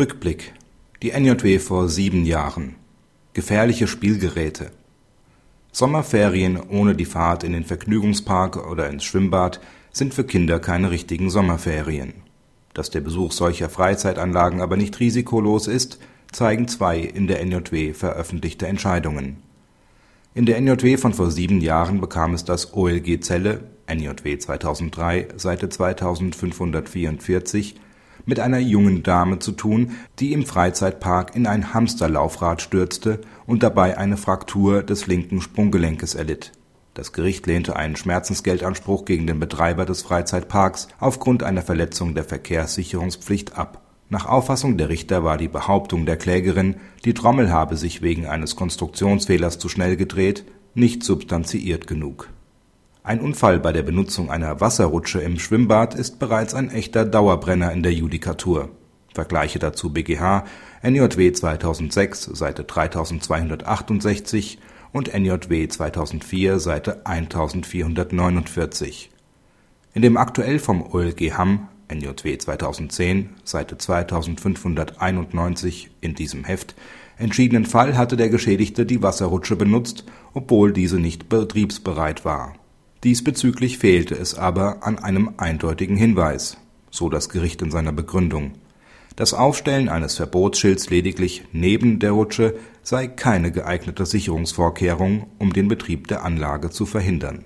Rückblick. Die NJW vor sieben Jahren. Gefährliche Spielgeräte. Sommerferien ohne die Fahrt in den Vergnügungspark oder ins Schwimmbad sind für Kinder keine richtigen Sommerferien. Dass der Besuch solcher Freizeitanlagen aber nicht risikolos ist, zeigen zwei in der NJW veröffentlichte Entscheidungen. In der NJW von vor sieben Jahren bekam es das OLG Celle (NJW 2003, Seite 2544) mit einer jungen Dame zu tun, die im Freizeitpark in ein Hamsterlaufrad stürzte und dabei eine Fraktur des linken Sprunggelenkes erlitt. Das Gericht lehnte einen Schmerzensgeldanspruch gegen den Betreiber des Freizeitparks aufgrund einer Verletzung der Verkehrssicherungspflicht ab. Nach Auffassung der Richter war die Behauptung der Klägerin, die Trommel habe sich wegen eines Konstruktionsfehlers zu schnell gedreht, nicht substanziiert genug. Ein Unfall bei der Benutzung einer Wasserrutsche im Schwimmbad ist bereits ein echter Dauerbrenner in der Judikatur. Vergleiche dazu BGH, NJW 2006, Seite 3268 und NJW 2004, Seite 1449. In dem aktuell vom OLG Hamm (NJW 2010, Seite 2591) in diesem Heft entschiedenen Fall hatte der Geschädigte die Wasserrutsche benutzt, obwohl diese nicht betriebsbereit war. Diesbezüglich fehlte es aber an einem eindeutigen Hinweis, so das Gericht in seiner Begründung. Das Aufstellen eines Verbotsschilds lediglich neben der Rutsche sei keine geeignete Sicherungsvorkehrung, um den Betrieb der Anlage zu verhindern